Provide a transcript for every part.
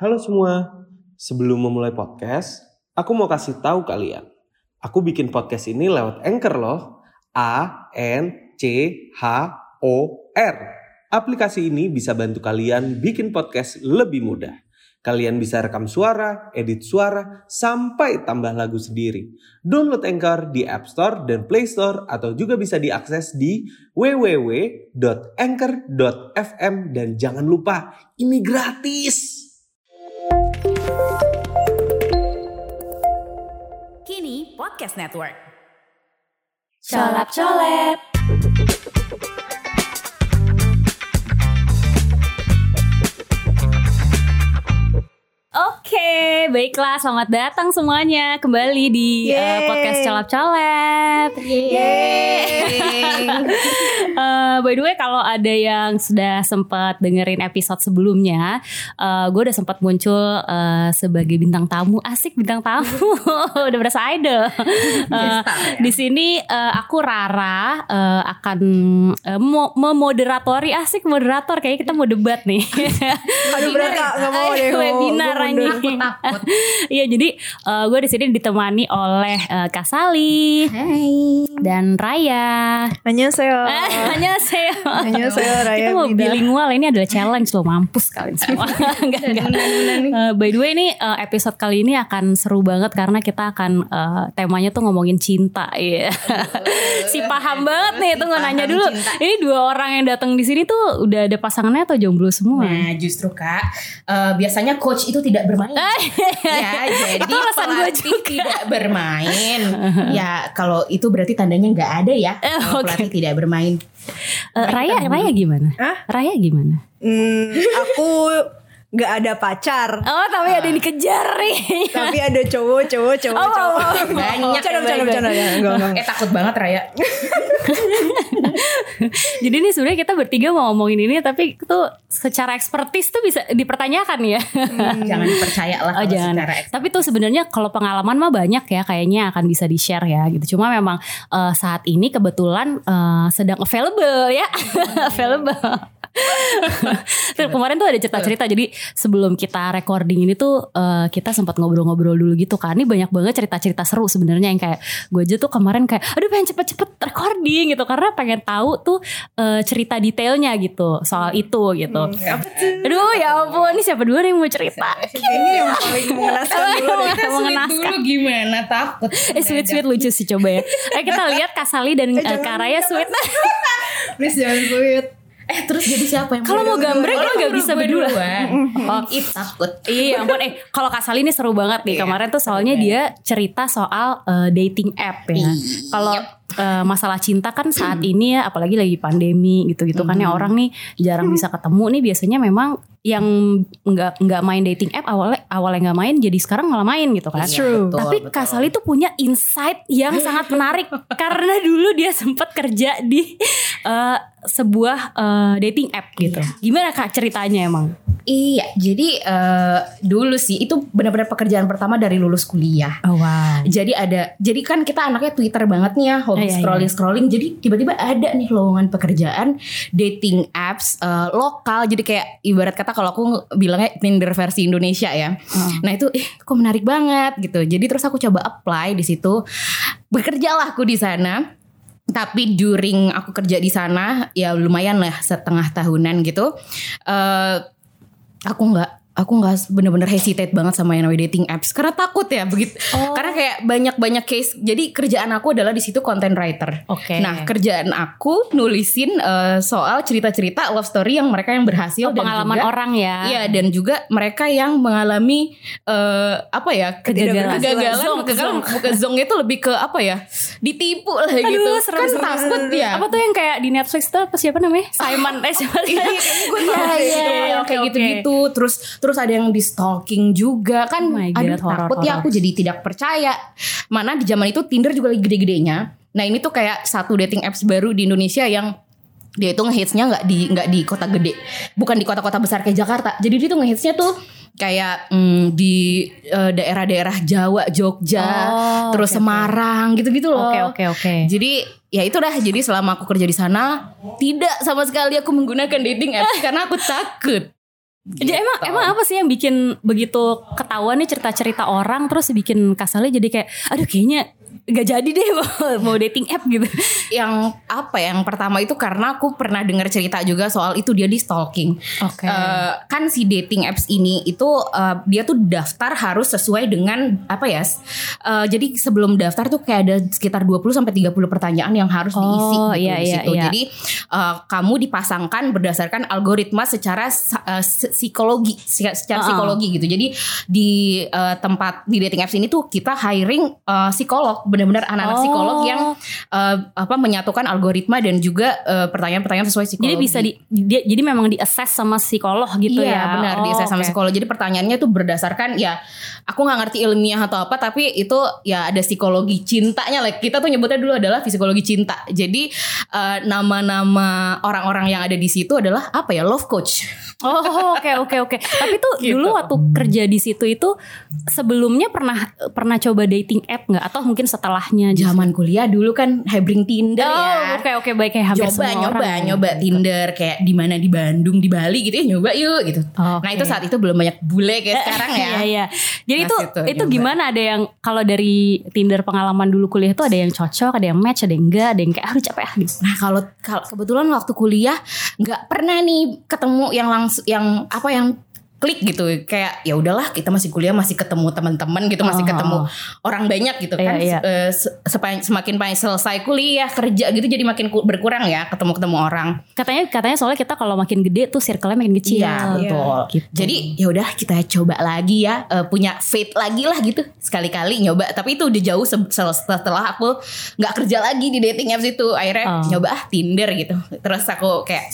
Halo semua, sebelum memulai podcast, aku mau kasih tahu kalian. Aku bikin podcast ini lewat Anchor loh. A N C H O R. Aplikasi ini bisa bantu kalian bikin podcast lebih mudah. Kalian bisa rekam suara, edit suara, sampai tambah lagu sendiri. Download Anchor di App Store dan Play Store atau juga bisa diakses di www.anchor.fm dan jangan lupa ini gratis. Kini Podcast Network. Colap colep. Oke, baiklah. Selamat datang semuanya kembali di uh, Yeay. podcast Colap Colep. Eh, by the way, kalau ada yang sudah sempat dengerin episode sebelumnya, eh, gue udah sempat muncul eh, sebagai bintang tamu. Asik bintang tamu, udah berasa idol. Eh, di sini eh, aku Rara eh, akan eh, mo- memoderatori. Asik moderator, kayaknya kita mau debat nih. Aduh berat kak, gak mau deh. webinar Gue anjing. Iya jadi eh, gue di sini ditemani oleh eh, Kak Sali Hai. dan Raya. Annyeonghaseyo. Annyeonghaseyo. Annyeonghaseyo Raya Kita mau bilingual ini adalah challenge loh mampus kalian semua. enggak, enggak. Eh, by the way ini eh, episode kali ini akan seru banget karena kita akan eh, temanya tuh ngomongin cinta Iya. si paham banget nih tuh nanya dulu. Ini dua orang yang datang di sini tuh udah ada pasangannya atau jomblo semua? Nah justru kak, eh, biasanya coach itu tidak bermain. Ya jadi Itu alasan gue pelatih juga. tidak bermain. ya kalau itu berarti tandanya nggak ada ya. Eh, Kalau oke. pelatih tidak bermain. Eh, Raya, Raya gimana? Hah? Raya gimana? Hmm, aku gak ada pacar. Oh tapi ada yang dikejar nih. Tapi ada cowok, cowok, cowok, Oh, cowok. oh, oh. Banyak baik-baik. bercanda. ya. Enggak, enggak. Eh takut banget Raya. Jadi ini sebenarnya kita bertiga mau ngomongin ini tapi tuh secara ekspertis tuh bisa dipertanyakan ya. jangan dipercaya lah Oh jangan. secara eks- Tapi tuh sebenarnya kalau pengalaman mah banyak ya kayaknya akan bisa di share ya gitu. Cuma memang eh, saat ini kebetulan eh, sedang available ya, available. Kemarin tuh ada cerita-cerita jadi sebelum kita recording ini tuh eh, kita sempat ngobrol-ngobrol dulu gitu kan. Ini banyak banget cerita-cerita seru sebenarnya yang kayak gue aja tuh kemarin kayak aduh pengen cepet-cepet recording gitu karena pengen tahu tuh eh, cerita detailnya gitu soal itu gitu. Aduh ya ampun ini siapa dulu yang mau cerita? Ini yang paling mengenaskan dulu. Kita mengenaskan. Dulu gimana takut. Eh sweet sweet lucu sih coba ya. Eh kita lihat Kasali dan eh, Kak Raya sweet. Please jangan sweet. Eh terus jadi siapa yang Kalau mau gambreng kan nggak bisa berdua. Oh, takut. Iya ampun. Eh kalau Kasali ini seru banget nih. Kemarin tuh soalnya dia cerita soal eh, dating app ya. Kalau eh, masalah cinta kan saat ini ya apalagi lagi pandemi gitu-gitu kan ya orang nih jarang bisa ketemu nih biasanya memang yang nggak nggak main dating app awalnya awalnya nggak main jadi sekarang malah main gitu kan. It's true. Betul, Tapi betul. Kak Sali tuh punya insight yang sangat menarik karena dulu dia sempat kerja di eh, sebuah eh, dating app gitu. Gimana Kak ceritanya emang? Iya, jadi eh, dulu sih itu benar-benar pekerjaan pertama dari lulus kuliah. Oh wow. Jadi ada, jadi kan kita anaknya Twitter banget nih ya, hobi Iya, iya. scrolling scrolling. Jadi tiba-tiba ada nih lowongan pekerjaan dating apps eh, lokal. Jadi kayak ibarat kata kalau aku bilangnya Tinder versi Indonesia ya. Nah itu, eh, kok menarik banget gitu. Jadi terus aku coba apply di situ. Bekerjalah aku di sana. Tapi during aku kerja di sana ya lumayan lah setengah tahunan gitu. Eh aku nggak aku nggak bener-bener hesitate banget sama yang namanya dating apps karena takut ya begitu karena kayak banyak-banyak case jadi kerjaan aku adalah di situ content writer Oke. nah kerjaan aku nulisin eh, soal cerita-cerita love story yang mereka yang berhasil Oh, dan pengalaman juga- orang ya. Iya dan juga mereka yang mengalami eh, apa ya Kegagalan. kegagalan kegagalan bukan zong itu lebih ke apa ya ditipu lah gitu Aduh, serem, kan serem, takut serem. ya Apa tuh yang kayak di Netflix tuh apa siapa namanya? Simon eh siapa? Iya, gue tahu Iya, iya, gitu, oke, kayak oke. gitu-gitu. Terus terus ada yang di stalking juga kan. Oh God, Aduh horor, takut ya horor. aku jadi tidak percaya. Mana di zaman itu Tinder juga lagi gede-gedenya. Nah ini tuh kayak satu dating apps baru di Indonesia yang dia itu ngehitsnya nggak di nggak di kota gede, bukan di kota-kota besar kayak Jakarta. Jadi dia tuh ngehitsnya tuh kayak mm, di eh, daerah-daerah Jawa, Jogja, Oh, terus oke. Semarang gitu-gitu loh. Oke oke oke. Jadi ya itu dah. Jadi selama aku kerja di sana tidak sama sekali aku menggunakan dating apps karena aku takut. Jadi emang Gitu. emang apa sih yang bikin begitu ketahuan nih cerita-cerita orang terus bikin kasalnya jadi kayak aduh kayaknya gak jadi deh mau, dating app gitu. yang apa ya yang pertama itu karena aku pernah dengar cerita juga soal itu dia di stalking. Oke. Eh, kan si dating apps ini itu eh, dia tuh daftar harus sesuai dengan apa ya? eh, jadi sebelum daftar tuh kayak ada sekitar 20 sampai 30 pertanyaan yang harus Oh, diisi gitu iya, di iya, situ. iya. Jadi eh, kamu dipasangkan berdasarkan algoritma secara eh, psikologi secara Uh-uh. psikologi gitu. Jadi di eh, tempat di dating apps ini tuh kita hiring eh, psikolog benar-benar anak-anak Oh. psikolog yang eh, apa menyatukan algoritma dan juga eh, pertanyaan-pertanyaan sesuai psikologi. Jadi bisa di dia, jadi memang di assess sama psikolog gitu iya, ya. benar di Oh, assess sama oke. psikolog. Jadi pertanyaannya tuh berdasarkan ya aku nggak ngerti ilmiah atau apa tapi itu ya ada psikologi cintanya lah. Kita tuh nyebutnya dulu adalah psikologi cinta. Jadi eh, nama-nama orang-orang yang ada di situ adalah apa ya? Love coach. Oh oke oke oke. Tapi tuh Gitu. dulu waktu kerja di situ itu sebelumnya pernah pernah coba dating app nggak atau mungkin setelahnya? gitu? Zaman kuliah dulu kan hebring Tinder Oh ya. oke oke baik kayak hampir Coba semua nyoba orang. ya. nyoba Tinder kayak di mana di Bandung di Bali gitu ya nyoba yuk gitu. Oh, Nah itu saat itu belum banyak bule kayak sekarang ya. Iya iya. Jadi Nah, itu itu nyoba. gimana ada yang kalau dari Tinder pengalaman dulu kuliah tuh ada yang cocok, ada yang match, ada yang enggak, ada yang kayak lu capek ah gitu. Nah kalau kalau kebetulan waktu kuliah nggak pernah nih ketemu yang langsung yang apa yang klik gitu kayak ya udahlah kita masih kuliah masih ketemu teman-teman gitu masih Oh. ketemu orang banyak gitu kan Iya, iya. Eh, se- sepa- semakin banyak selesai kuliah kerja gitu jadi makin ku- berkurang ya ketemu ketemu orang Katanya katanya soalnya kita kalau makin gede tuh circle-nya makin kecil. Iya betul. Gitu. Jadi ya udah kita coba lagi ya eh, punya faith lagi lah gitu sekali-kali nyoba. Tapi itu udah jauh se- se- setelah aku nggak kerja lagi di dating apps itu. Akhirnya Oh. nyoba ah Tinder gitu. Terus aku kayak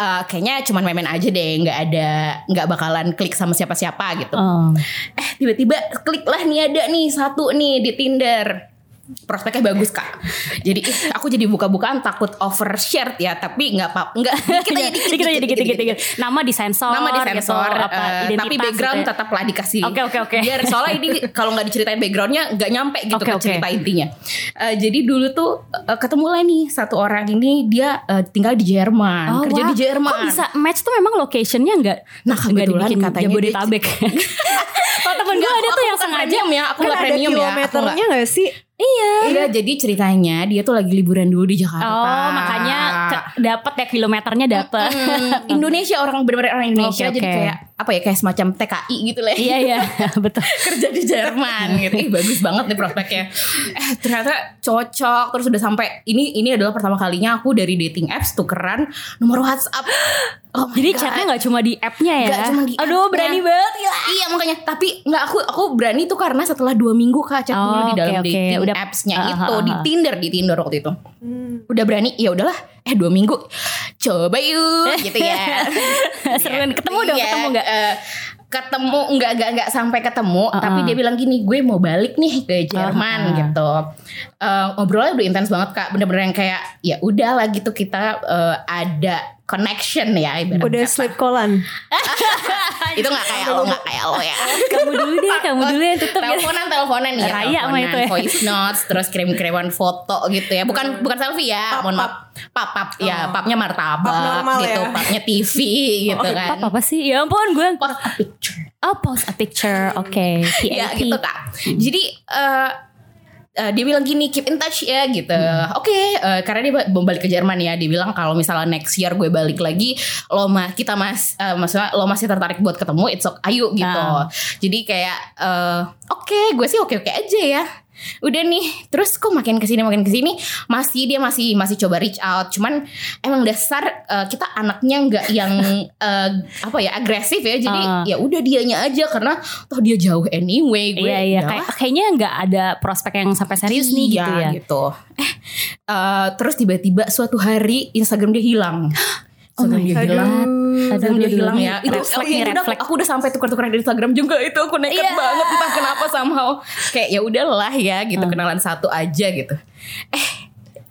eh, kayaknya cuman main-main aja deh, nggak ada nggak bakalan klik sama siapa-siapa gitu. Oh. Eh tiba-tiba klik lah nih ada nih satu nih di Tinder. Prospeknya bagus kak. Jadi aku jadi buka-bukaan takut overshare ya, tapi nggak apa, nggak dikit aja dikit, aja dikit dikit. Nama disensor. nama disensor gitu, apa, identitas tapi background gitu ya. tetaplah dikasih Oke, oke, oke. biar soalnya ini kalau nggak diceritain backgroundnya nggak nyampe gitu Oke, ke cerita intinya Eh, jadi dulu tuh eh, ketemu lah nih satu orang ini dia eh, tinggal di Jerman Oh, kerja wah. di Jerman Kok bisa match tuh memang locationnya enggak Nah, kebetulan dibikin katanya Jabodetabek. oh temen gue ada tuh yang sengaja. ya aku Kan nggak ada premium ya aku nggak kilometernya gak sih? Iya, jadi ceritanya dia tuh lagi liburan dulu di Jakarta. Oh makanya dapat ya kilometernya dapat. Hmm, Indonesia orang benar-benar orang Indonesia Oke, jadi kayak apa ya kayak semacam TKI gitu lah. iya iya betul. kerja di Jerman gitu. Ih, bagus banget nih prospeknya. Eh ternyata cocok terus udah sampai ini ini adalah pertama kalinya aku dari dating apps tukeran nomor WhatsApp. Oh Jadi God. chatnya nggak cuma di appnya ya? Nggak cuma di Aduh app-nya. berani banget gila. Iya makanya tapi nggak aku aku berani tuh karena setelah dua minggu kak chat dulu Oh, di dalam oke. dating Udah- appsnya Ah, itu ah, di ah. Tinder di Tinder waktu itu. Udah berani ya udahlah eh dua minggu coba yuk gitu ya. Seruan ketemu dong Iya, ketemu nggak? Eh, ketemu nggak nggak nggak sampai ketemu Uh-uh. tapi dia bilang gini gue mau balik nih ke Jerman Uh-uh. gitu Eh, ngobrolnya udah intens banget kak bener-bener yang kayak ya udah lah gitu kita eh, ada connection ya ibarat Udah sleep callan. itu nggak kayak lo nggak kayak lo ya Kamu dulu deh, kamu dulu yang tutup ya. teleponan teleponan ya Raya teleponan, itu ya. voice notes terus kirim kiriman foto gitu ya bukan bukan selfie ya mohon maaf pap pap ya papnya martabak Pap gitu ya. papnya TV gitu kan Apa apa sih? Ya ampun gue. Post a picture. Oh post a picture, oke. ya PNT. gitu kak jadi eh eh, dia bilang gini keep in touch ya gitu. Oke eh, karena dia balik ke Jerman ya dia bilang kalau misalnya next year gue balik lagi lo mah kita mas eh, maksudnya lo masih tertarik buat ketemu it's okay ayo gitu. Ah. jadi kayak eh, oke gue sih oke oke aja ya udah nih terus kok makin ke sini makin ke sini masih dia masih masih coba reach out cuman emang dasar eh, kita anaknya nggak yang eh, apa ya agresif ya jadi Ah. ya udah dianya aja karena toh dia jauh anyway gue Iya iya, kayak kayaknya nggak ada prospek yang sampai serius nih gitu Iya, ya. gitu. Eh, eh, terus tiba-tiba suatu hari Instagram dia hilang. Instagram dia hilang. Instagram dia hilang ya. Itu Red aku, udah, flag. aku udah sampai tukar-tukaran di Instagram juga itu aku nekat Iya. banget entah kenapa somehow kayak ya udahlah ya gitu Hmm. kenalan satu aja gitu. Eh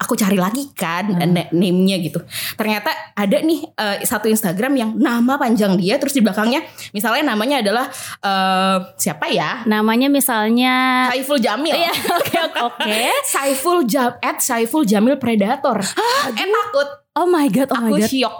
aku cari lagi kan na- name-nya gitu. Ternyata ada nih eh, satu Instagram yang nama panjang dia terus di belakangnya misalnya namanya adalah eh, siapa ya? Namanya misalnya Saiful Jamil. Iya, oke oke. Saiful Jam at Saiful Jamil Predator. eh takut. Oh my god, oh my Aku god. syok.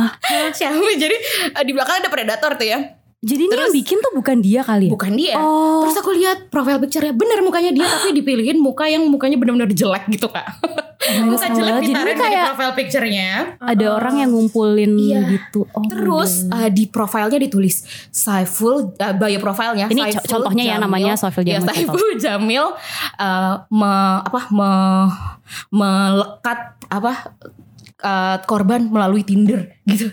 Siapa? Jadi eh, di belakang ada Predator tuh ya. Jadi ini yang bikin tuh bukan dia kali ya? Bukan dia. Oh. Terus aku lihat profile picture-nya bener mukanya dia tapi dipilihin muka yang mukanya benar-benar jelek gitu kak. muka serem jelek. Jadi ditaruh ini di kayak- profile picture-nya. Ada orang yang ngumpulin Iya. gitu. Oh Terus uh, di profilnya ditulis Saiful uh, bio profilnya Ini co- contohnya ya, namanya Saiful Ya, Jamil, Saiful Jamil uh, me- apa me- melekat apa uh, korban melalui Tinder gitu.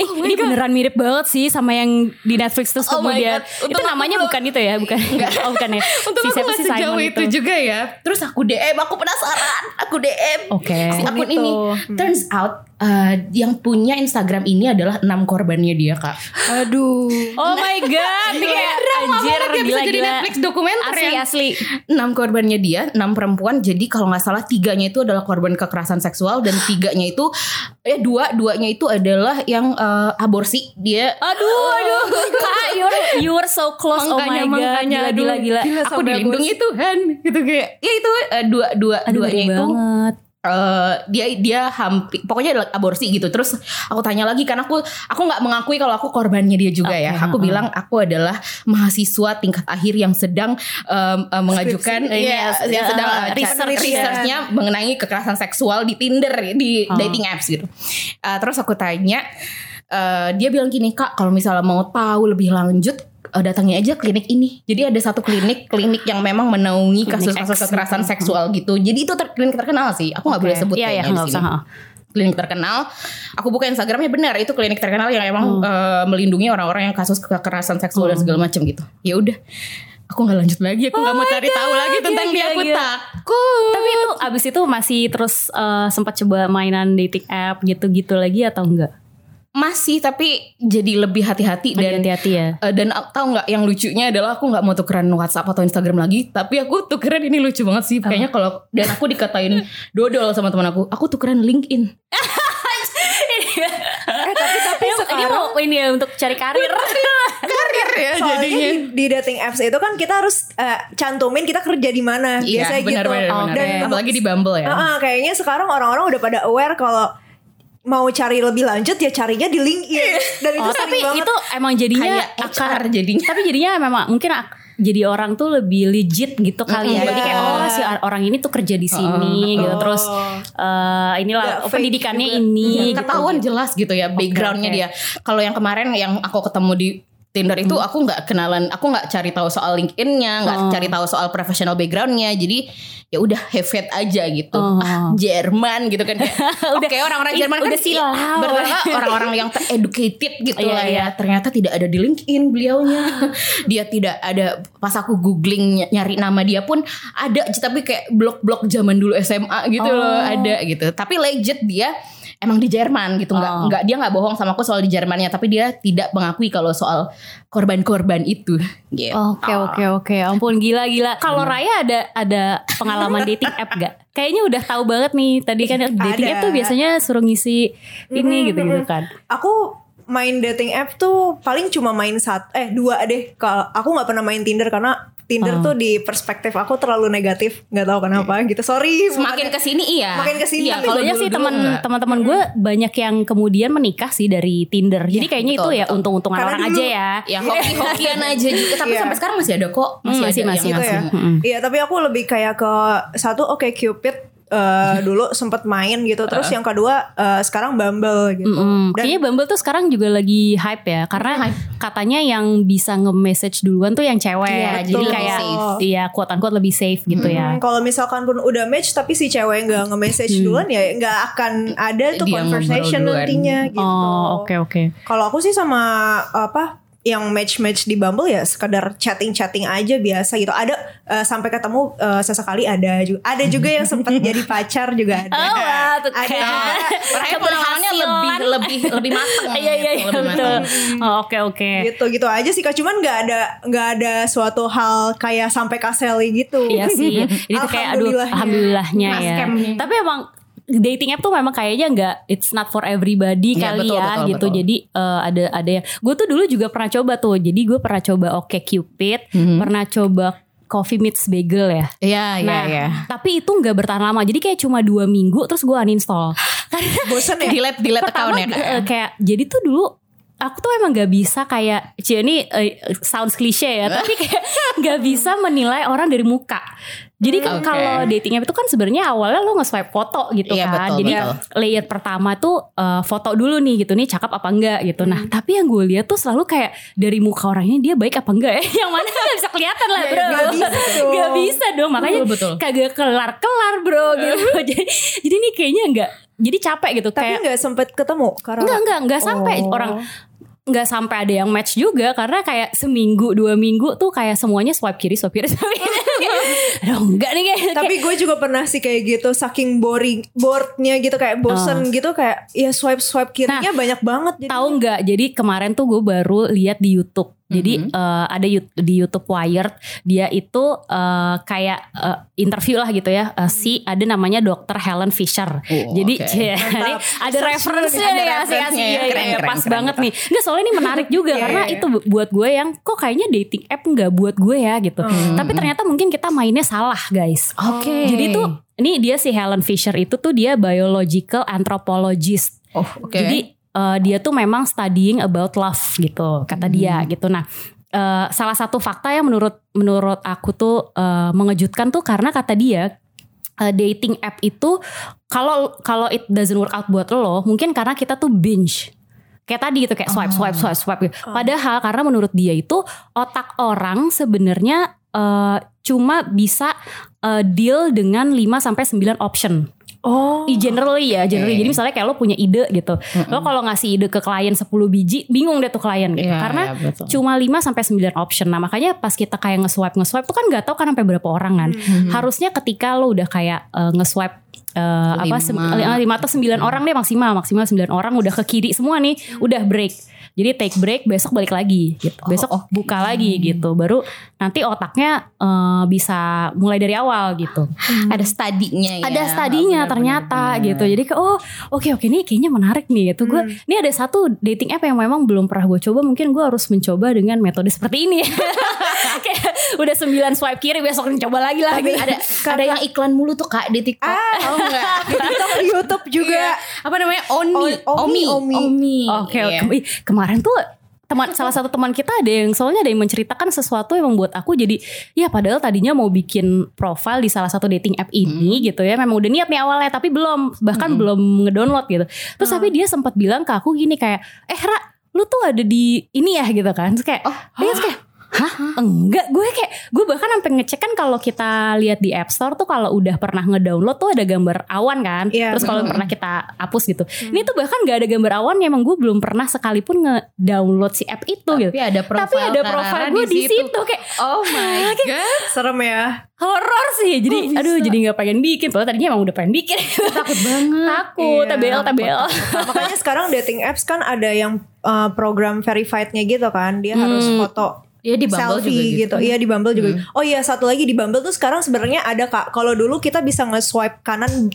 Eh, ini beneran mirip banget sih sama yang di Netflix terus Oh kemudian itu aku namanya belum- bukan itu ya, bukan. oh, bukan ya. Untuk si aku siapa sih sejauh Simon itu juga ya. Terus aku DM, aku penasaran. Aku DM Oke. si akun Itu. ini. Turns out uh, yang punya Instagram ini adalah enam korbannya dia kak. Aduh. Oh my god, ini kayak anjir gila bisa jadi gila. Netflix dokumenter asli ya. asli. Enam korbannya dia, enam perempuan. Jadi kalau nggak salah tiganya itu adalah korban kekerasan seksual dan tiganya itu eh dua duanya itu adalah yang uh, aborsi. Dia Aduh, aduh, kak, you were, you were so close. oh my god, gila, aduh, gila, gila. Gila, Aku dilindungi Tuhan gitu kayak. Ya itu uh, dua dua Aduh, duanya itu banget. Eh dia dia hampir pokoknya aborsi gitu terus aku tanya lagi karena aku aku nggak mengakui kalau aku korbannya dia juga ya Oke, aku heeh. bilang aku adalah mahasiswa tingkat akhir yang sedang em, em, mengajukan Skripsi. ini Yes, yang sedang uh, eh, research. cari researchnya mengenai kekerasan seksual di Tinder di Oh. dating apps gitu Eh, terus aku tanya eh, dia bilang gini kak kalau misalnya mau tahu lebih lanjut eh, datangi aja klinik ini. Jadi ada satu klinik, klinik yang memang menaungi kasus-kasus kekerasan seksual gitu. Jadi itu ter- klinik terkenal sih. Aku nggak boleh Oke. sebut Iya, iya, kayaknya di nggak sini. usah. Klinik terkenal. Aku buka Instagramnya benar itu klinik terkenal yang emang Hmm. eh, melindungi orang-orang yang kasus kekerasan seksual dan segala macam gitu. Ya udah. Aku nggak lanjut lagi, aku nggak mau cari tahu lagi tentang Gila, dia. Aku gila. takut. Tapi itu abis itu masih terus eh, sempat coba mainan dating app gitu-gitu lagi atau enggak? Masih tapi jadi lebih hati-hati dan hati-hati ya. Eh, dan tahu nggak yang lucunya adalah aku nggak mau tukeran WhatsApp atau Instagram lagi tapi aku tukeran ini lucu banget sih. Kayaknya kalau dan aku dikatain dodol sama teman aku aku tukeran LinkedIn. Eh tapi tapi Ini, ini sekarang mau ini ya untuk cari karir. karir. Ya soalnya jadinya. di, di dating apps itu kan kita harus eh, cantumin kita kerja di mana. Iya biasanya benar gitu. benar benar. Dan apalagi di Bumble ya. Ah, ah, kayaknya sekarang orang-orang udah pada aware kalau mau cari lebih lanjut ya carinya di LinkedIn dan itu Oh, tapi banget. itu emang jadinya kayak HR jadinya tapi jadinya memang mungkin ak- jadi orang tuh lebih legit gitu kali ya. Iya. Jadi kayak oh si or- orang ini tuh kerja di sini gitu. Terus eh, inilah Nggak oh, fake pendidikannya juga. ini gitu. ketahuan jelas gitu ya backgroundnya oke. dia kalau yang kemarin yang aku ketemu di Tinder itu Hmm. aku nggak kenalan, aku nggak cari tahu soal LinkedIn-nya, nggak Oh. cari tahu soal professional background-nya. Jadi ya udah have aja gitu. Oh. Ah, Jerman gitu kan. Oke orang-orang ih, Jerman kan udah silau. benar orang-orang yang educated gitu Iya, lah iya. ya. Ternyata tidak ada di LinkedIn beliaunya. dia tidak ada pas aku googling ny- nyari nama dia pun ada tapi kayak blog-blog zaman dulu SMA gitu loh Oh. ada gitu. Tapi legit dia emang di Jerman gitu nggak Oh. nggak dia nggak bohong sama aku soal di Jermannya tapi dia tidak mengakui kalau soal korban-korban itu gitu. Oke oke oke, ampun gila gila. Kalau Raya ada ada pengalaman dating app gak? Kayaknya udah tahu banget nih. Tadi kan dating Ada. app tuh biasanya suruh ngisi ini gitu gitu kan. aku main dating app tuh paling cuma main satu eh dua deh kalau aku nggak pernah main Tinder karena Tinder Oh. tuh di perspektif aku terlalu negatif nggak tahu kenapa gitu sorry Semakin bukannya- ke sini iya. Makin ke sini, Iya, tapi kalau sih teman teman-teman gue banyak yang kemudian menikah sih dari Tinder. Jadi Iya, kayaknya betul, itu ya untung-untungan orang dulu- aja ya. Ya hoki-hokian aja juga Tapi Iya. sampai sekarang masih ada kok Masih Hmm, ada masih- yang masih. gitu ngasih. ya. Iya, tapi aku lebih kayak ke satu oke Cupid eh, dulu sempet main gitu. Terus yang kedua eh, sekarang Bumble gitu. Mm-mm. Dan Kayaknya Bumble tuh sekarang juga lagi hype ya karena katanya yang bisa nge-message duluan tuh yang cewek. Iya, jadi betul. kayak Safe. iya quote unquote lebih safe gitu ya. Hmm, kalau misalkan pun udah match tapi si cewek nggak nge-message duluan ya nggak akan ada tuh Dia conversation nantinya gitu. Oh, oke oke. Kalau aku sih sama apa yang match-match di Bumble ya sekedar chatting-chatting aja biasa gitu. Ada eh, sampai ketemu eh, sesekali ada juga. Ada juga yang sempat jadi pacar juga ada. Oh, wah, tuh Ada. kan. Orangnya pengalamannya lebih lebih lebih matang. Iya iya iya gitu, lebih betul. Oh, Oke oke. gitu gitu aja sih kak cuman nggak ada nggak ada suatu hal kayak sampai kaseli gitu Iya sih. Jadi kayak aduh Alhamdulillahnya. ya. Tapi emang dating app tuh memang kayaknya nggak it's not for everybody Iya, kali betul, ya betul, gitu. betul. Jadi eh, ada ada yang gue tuh dulu juga pernah coba tuh. Jadi gue pernah coba Oke Cupid, Mhm. pernah coba Coffee Meets Bagel ya. Iya iya Nah, iya. tapi itu nggak bertahan lama. Jadi kayak cuma dua minggu terus gue uninstall. Karena bosen ya Delete delete account ya. Kak? eh, kayak jadi tuh dulu aku tuh emang gak bisa kayak Cie ini eh, sounds cliche ya tapi kayak gak bisa menilai orang dari muka jadi kan Oke. kalau dating app itu kan sebenarnya awalnya lo nge-swipe foto gitu Iya, kan betul, jadi betul. layer pertama tuh eh, foto dulu nih gitu nih cakep apa enggak gitu nah Hmm. tapi yang gue lihat tuh selalu kayak dari muka orang ini dia baik apa enggak ya yang mana gak bisa kelihatan lah bro Nggak bisa dong. Nggak bisa dong makanya Betul, betul. kagak kelar-kelar bro gitu jadi jadi ini kayaknya enggak jadi capek gitu tapi kayak nggak sempet ketemu karena Enggak enggak enggak sampai Oh. orang nggak sampai ada yang match juga karena kayak seminggu dua minggu tuh kayak semuanya swipe kiri swipe kiri swipe kiri. Aduh enggak nih kayak tapi gue juga pernah sih kayak gitu saking boring borednya gitu kayak bosen gitu kayak ya swipe swipe kirinya banyak banget jadi tahu nggak? Jadi kemarin tuh gue baru lihat di YouTube jadi Mhm. eh, ada di YouTube Wired dia itu eh, kayak eh, interview lah gitu ya Eh, si ada namanya Dr. Helen Fisher Oh, jadi cie, ini ada referensinya Ada asik asik referensinya ya. ya, Keren, ya, keren, pas keren, banget keren. nih nggak soalnya ini menarik juga Iya, karena iya, itu buat gue yang kok kayaknya dating app nggak buat gue ya gitu tapi ternyata mungkin kita mainnya salah guys Oke. jadi tuh ini dia si Helen Fisher itu tuh dia biological anthropologist Oh, oke. jadi eh, dia tuh memang studying about love gitu kata dia gitu. Nah, eh, salah satu fakta yang menurut menurut aku tuh eh, mengejutkan tuh karena kata dia eh, dating app itu kalau kalau it doesn't work out buat lo, mungkin karena kita tuh binge. Kayak tadi gitu kayak swipe swipe swipe swipe gitu. Padahal karena menurut dia itu otak orang sebenarnya eh, cuma bisa eh, deal dengan 5 sampai 9 option. Oh I generally ya, generally. Jadi misalnya kayak lo punya ide gitu. Lo kalau ngasih ide ke klien 10 biji, bingung deh tuh klien gitu. Iya, Karena iya, betul. cuma 5 sampai 9 option. Nah, makanya pas kita kayak nge-swipe nge-swipe tuh kan nggak tahu kan sampai berapa orang kan. Hmm. Harusnya ketika lo udah kayak eh, nge-swipe eh, apa sem- Lima. lima atau sembilan orang deh maksimal maksimal sembilan orang udah ke kiri semua nih udah break jadi take break besok balik lagi gitu besok Oh, oke. buka lagi gitu baru nanti otaknya eh, bisa mulai dari awal gitu ada studinya ya. ada studinya Benar, ternyata benar, benar. gitu jadi kayak oh oke oke ini kayaknya menarik nih gitu gue ini ada satu dating app yang memang belum pernah gue coba mungkin gue harus mencoba dengan metode seperti ini kayak udah sembilan swipe kiri besok coba lagi lah Tapi gitu. ada ada yang iklan mulu tuh kak di TikTok. Ah, Tahu nggak? di TikTok di YouTube juga Iya. Apa namanya? Oni. O- Omi, Omi. Omi. Oke, Iya. oke. Kemarin tuh teman salah satu teman kita ada yang soalnya ada yang menceritakan sesuatu yang membuat aku jadi ya padahal tadinya mau bikin profile di salah satu dating app ini gitu ya. Memang udah niat nih awalnya tapi belum bahkan belum ngedownload gitu. Terus tapi dia sempat bilang ke aku gini kayak eh Ra lu tuh ada di ini ya gitu kan. Terus kayak Oh, terus kayak Hah? Enggak, gue kayak gue bahkan sampai ngecek kan kalau kita lihat di App Store tuh kalau udah pernah ngedownload tuh ada gambar awan kan. Iya, Terus kalau pernah kita hapus gitu. Ini tuh bahkan gak ada gambar awan emang gue belum pernah sekalipun ngedownload si app itu gitu. Tapi ada profile Tapi ada profile gue di situ kayak Oh my god. serem ya horor sih. Jadi bisa? aduh jadi nggak pengen bikin. Padahal tadinya emang udah pengen bikin. Takut banget. Takut, Iya, TBL, TBL. Nah, makanya sekarang dating apps kan ada yang uh, program verified-nya gitu kan dia harus foto Iya di Bumble selfie juga gitu. Iya di Bumble juga. Oh iya satu lagi di Bumble tuh sekarang sebenarnya ada Kak. Kalau dulu kita bisa nge-swipe kanan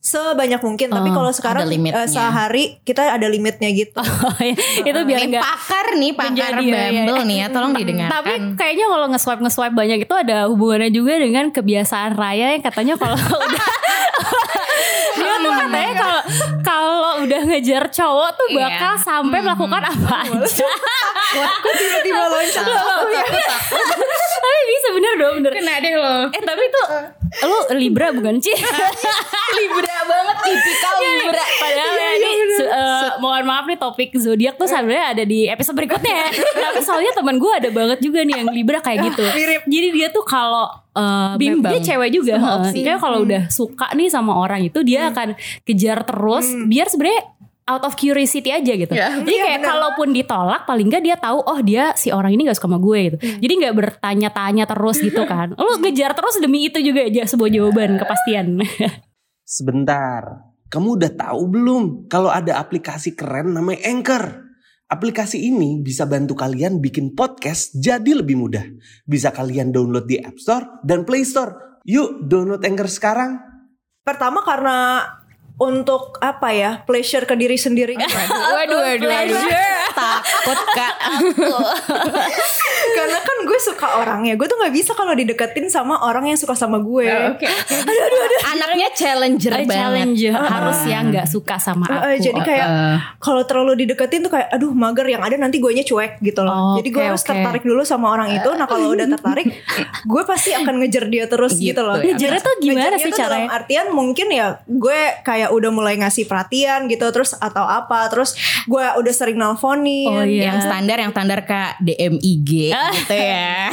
sebanyak mungkin, tapi Oh, kalau sekarang eh, sehari kita ada limitnya gitu. Oh, iya. itu biar nggak pakar nih, pakar menjadi, ya, ya. Bumble nih ya, tolong didengarkan. Tapi kayaknya kalau nge-swipe nge-swipe banyak itu ada hubungannya juga dengan kebiasaan Raya yang katanya kalau udah dia tuh katanya kalau kalau udah ngejar cowok tuh Iya. bakal sampai melakukan apa aja. Kok tiba-tiba loncat Tapi bisa bener dong bener. Kena deh lo. Eh tapi tuh lu Libra bukan sih? Libra banget, tipikal Libra. Padahal ya ini su- eh, mohon maaf nih topik zodiak tuh sebenarnya ada di episode berikutnya. ya. Tapi soalnya teman gue ada banget juga nih yang Libra kayak gitu. Mirip. Jadi dia tuh kalau eh, Bimbang. dia cewek juga. Kayak kalau udah suka nih sama orang itu dia akan kejar terus biar sebenarnya out of curiosity aja gitu. Ya. Jadi Iya, kayak bener. kalaupun ditolak paling nggak dia tahu oh dia si orang ini gak suka sama gue gitu. Jadi nggak bertanya-tanya terus gitu kan. Lu ngejar terus demi itu juga aja sebuah jawaban kepastian. Sebentar, kamu udah tahu belum kalau ada aplikasi keren namanya Anchor? Aplikasi ini bisa bantu kalian bikin podcast jadi lebih mudah. Bisa kalian download di App Store dan Play Store. Yuk download Anchor sekarang. Pertama karena untuk apa ya pleasure ke diri sendiri gitu. Waduh, waduh, waduh. Takut kak. karena kan gue suka orangnya gue tuh nggak bisa kalau dideketin sama orang yang suka sama gue Oke. Aduh, aduh, aduh. Anaknya challenger banget. challenge harus yang nggak suka sama Eh, aku. eh, jadi kayak Eh. kalau terlalu dideketin tuh kayak aduh mager yang ada nanti gue cuek gitu loh. Oh, Jadi gue harus oke. tertarik dulu sama orang itu. Nah kalau udah tertarik, gue pasti akan ngejar dia terus gitu, Gitu loh. ya. Ngejarnya tuh gimana Ngejarnya sih caranya? Dalam artian mungkin ya gue kayak udah mulai ngasih perhatian gitu terus atau apa terus gue udah sering nelfonin. Oh, iya. Yang standar, yang standar kak DMIG gitu ya.